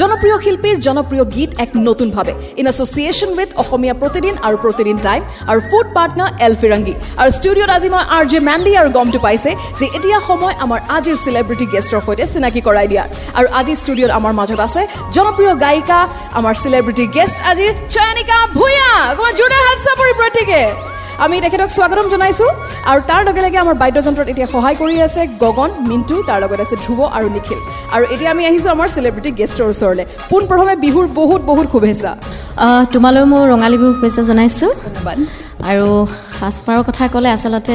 জনপ্ৰিয় শিল্পীৰ জনপ্ৰিয় গীত এক নতুনভাৱে in association with Asomiya Pratidin আৰু প্ৰতিদিন টাইম আৰু ফুড পাৰ্টনাৰ এল ফিৰাংগী। আৰু ষ্টুডিঅ'ত আজি মই আৰ জে মেণ্ডি আৰু গমটো পাইছে যে এতিয়া সময় আমাৰ আজিৰ চেলিব্ৰিটি গেষ্টৰ সৈতে চিনাকি কৰাই দিয়াৰ। আৰু আজি ষ্টুডিঅ'ত আমাৰ মাজত আছে জনপ্ৰিয় গায়িকা আমাৰ চেলিব্ৰিটি গেষ্ট আজিৰ চয়নিকা ভূঞা। অকণমান জোৰদাৰ হাত চাপৰি প্ৰত্যেকে আমি তেখেতক স্বাগতম জনাইছোঁ। আৰু তাৰ লগে লগে আমাৰ বাদ্যযন্ত্ৰত এতিয়া সহায় কৰি আছে গগন মিণ্টু তাৰ লগত আছে ধ্ৰুৱ আৰু নিখিল। আৰু এতিয়া আমি আহিছোঁ আমাৰ চেলিব্ৰিটি গেষ্টৰ ওচৰলৈ। পোনপ্ৰথমে বিহুৰ বহুত বহুত শুভেচ্ছা। তোমালৈ মোৰ ৰঙালী বিহুৰ শুভেচ্ছা জনাইছোঁ। ধন্যবাদ। আৰু সাজপাৰৰ কথা ক'লে আচলতে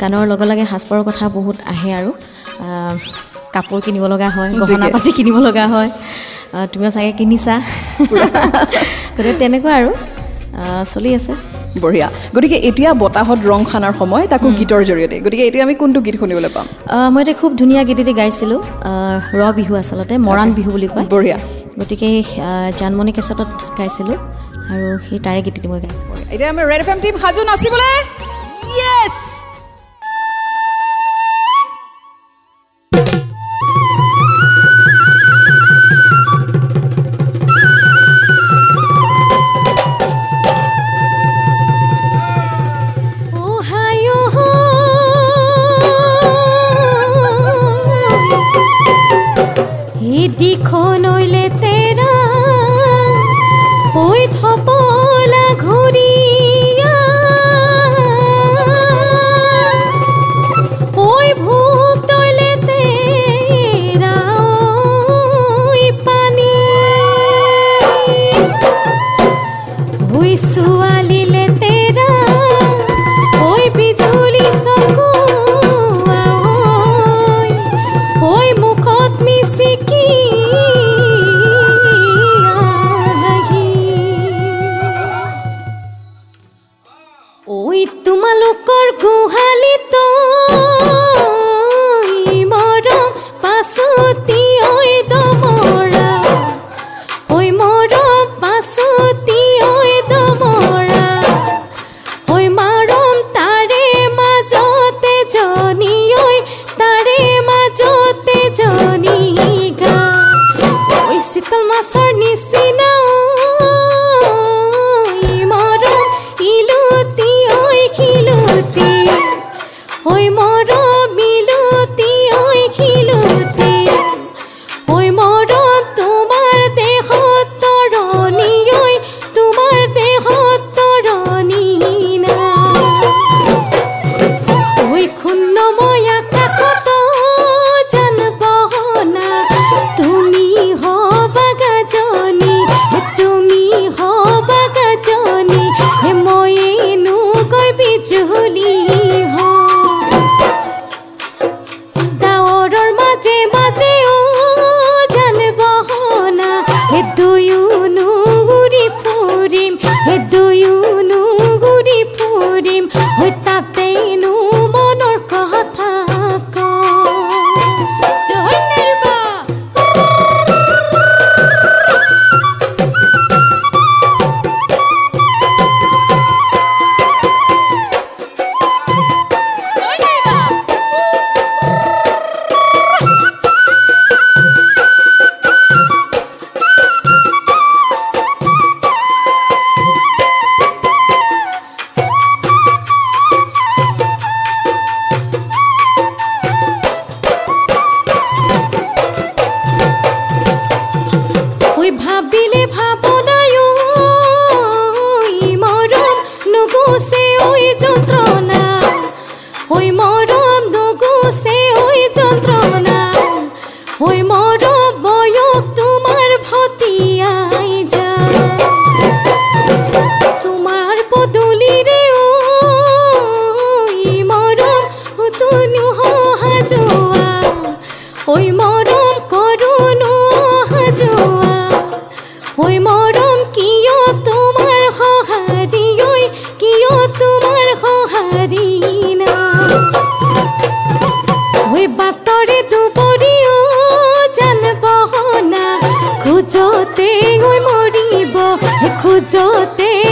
গানৰ লগে লগে সাজপাৰৰ কথা বহুত আহে আৰু। কাপোৰ কিনিব লগা হয় গহনা। পাতি কিনিব লগা হয়। তুমিও চাগে কিনিছা। গতিকে তেনেকুৱা আৰু। চলি আছে। বঢ়িয়া। গতিকে এতিয়া বতাহত ৰং খানাৰ সময় তাকো গীতৰ জৰিয়তে। গতিকে এতিয়া আমি কোনটো গীত শুনিবলৈ পাম? মই এতিয়া খুব ধুনীয়া গীত এটি গাইছিলোঁ ৰ বিহু আচলতে মৰাণ বিহু বুলি কয়। বঢ়িয়া। গতিকে জানমণি কেছেটত গাইছিলোঁ আৰু সেই তাৰে গীতটি মই গাইছোঁ। এতিয়া আমি ৰেড এফ এম টিম সাজু নাচিবলৈ! दिखो नैले तेरा কৈ থপলা ঘূৰিয়া ঐ ভূতলে তেৰা পানী। ঐ ছোৱালী ঐ মৰম ভাবিলে ভাবনায় মরম নগুসে ওই যন্ত্রণা। ওই মরম নগুসে ওই যন্ত্রণা। ওই মরম বয়স তোমার ভতিয়াই যা তোমার পদুলি রে ওই মরম তুমি হাজোয়া। ওই মরম जोते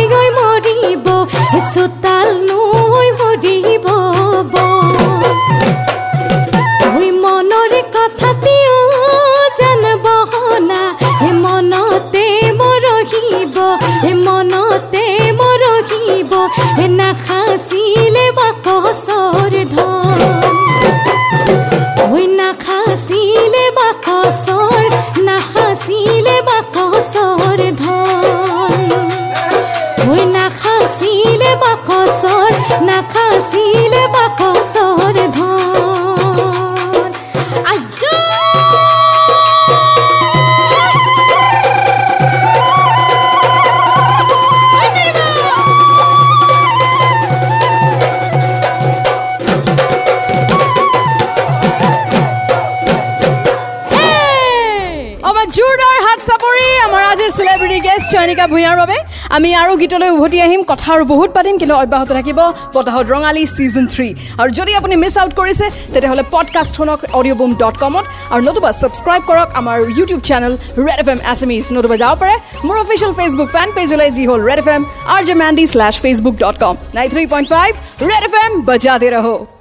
চয়নিকা ভূঞাৰ বাবে আমি আৰু গীতলৈ উভতি আহিম কথা আৰু বহুত পাতিম কিন্তু অব্যাহত থাকিব বতাহত ৰঙালী ছিজন থ্ৰী আৰু যদি আপুনি মিছ আউট কৰিছে তেতিয়াহ'লে পডকাষ্ট শুনক অডিঅ' বুম ডট কমত আৰু নতুবা ছাবস্ক্ৰাইব কৰক আমাৰ YouTube channel red F M এছএমিজ নতুবা যাব পাৰে মোৰ অফিচিয়েল ফেচবুক ফেন পেজলৈ যি হ'ল red F M R J Mandy slash Facebook dot com nine three point five red F M বজাতে ৰহ।